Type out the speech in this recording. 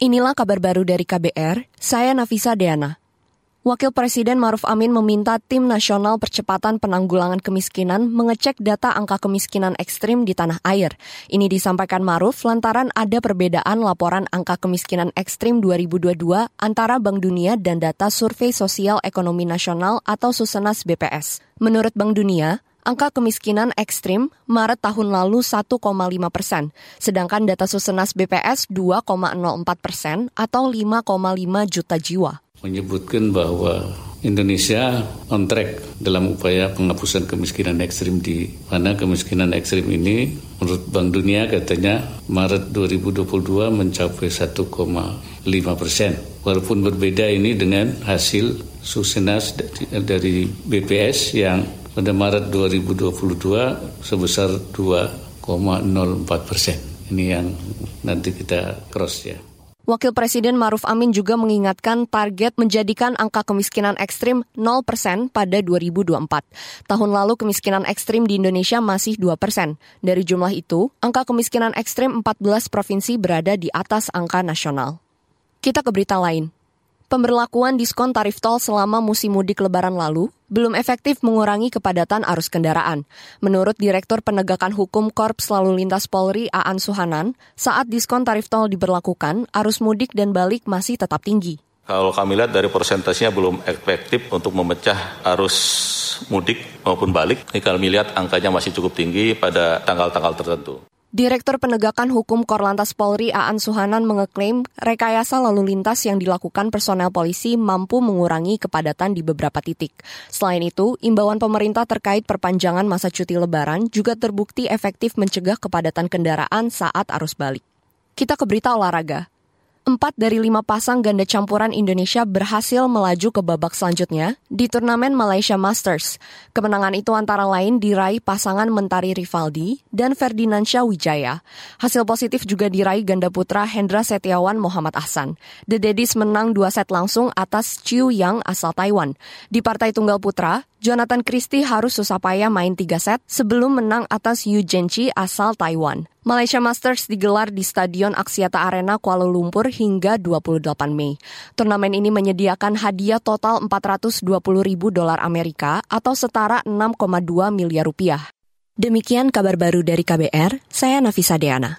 Inilah kabar baru dari KBR, saya Nafisa Deana. Wakil Presiden Maruf Amin meminta Tim Nasional Percepatan Penanggulangan Kemiskinan mengecek data angka kemiskinan ekstrim di tanah air. Ini disampaikan Maruf lantaran ada perbedaan laporan angka kemiskinan ekstrim 2022 antara Bank Dunia dan data Survei Sosial Ekonomi Nasional atau Susenas BPS. Menurut Bank Dunia, Angka kemiskinan ekstrim Maret tahun lalu 1,5 persen, sedangkan data Susenas BPS 2,04 persen atau 5,5 juta jiwa menyebutkan bahwa Indonesia on track dalam upaya penghapusan kemiskinan ekstrim di mana kemiskinan ekstrim ini menurut Bank Dunia katanya Maret 2022 mencapai 1,5 persen. Walaupun berbeda ini dengan hasil Susenas dari BPS yang pada Maret 2022 sebesar 2,04 persen. Ini yang nanti kita cross ya. Wakil Presiden Maruf Amin juga mengingatkan target menjadikan angka kemiskinan ekstrim 0% pada 2024. Tahun lalu kemiskinan ekstrim di Indonesia masih 2%. Dari jumlah itu, angka kemiskinan ekstrim 14 provinsi berada di atas angka nasional. Kita ke berita lain. Pemberlakuan diskon tarif tol selama musim mudik lebaran lalu belum efektif mengurangi kepadatan arus kendaraan. Menurut Direktur Penegakan Hukum Korps Lalu Lintas Polri Aan Suhanan, saat diskon tarif tol diberlakukan, arus mudik dan balik masih tetap tinggi. Kalau kami lihat dari persentasenya belum efektif untuk memecah arus mudik maupun balik. Ini kami lihat angkanya masih cukup tinggi pada tanggal-tanggal tertentu. Direktur Penegakan Hukum Korlantas Polri Aan Suhanan mengeklaim rekayasa lalu lintas yang dilakukan personel polisi mampu mengurangi kepadatan di beberapa titik. Selain itu, imbauan pemerintah terkait perpanjangan masa cuti lebaran juga terbukti efektif mencegah kepadatan kendaraan saat arus balik. Kita ke berita olahraga. Empat dari lima pasang ganda campuran Indonesia berhasil melaju ke babak selanjutnya di turnamen Malaysia Masters. Kemenangan itu antara lain diraih pasangan Mentari Rivaldi dan Ferdinansyah Wijaya. Hasil positif juga diraih ganda putra Hendra Setiawan Muhammad Ahsan. The Daddies menang dua set langsung atas Chiu Yang asal Taiwan. Di partai tunggal putra, Jonathan Christie harus susah payah main tiga set sebelum menang atas Yu Zhenqi asal Taiwan. Malaysia Masters digelar di Stadion Aksiata Arena Kuala Lumpur hingga 28 Mei. Turnamen ini menyediakan hadiah total 420 ribu dolar Amerika atau setara 6,2 miliar rupiah. Demikian kabar baru dari KBR, saya Nafisa Deana.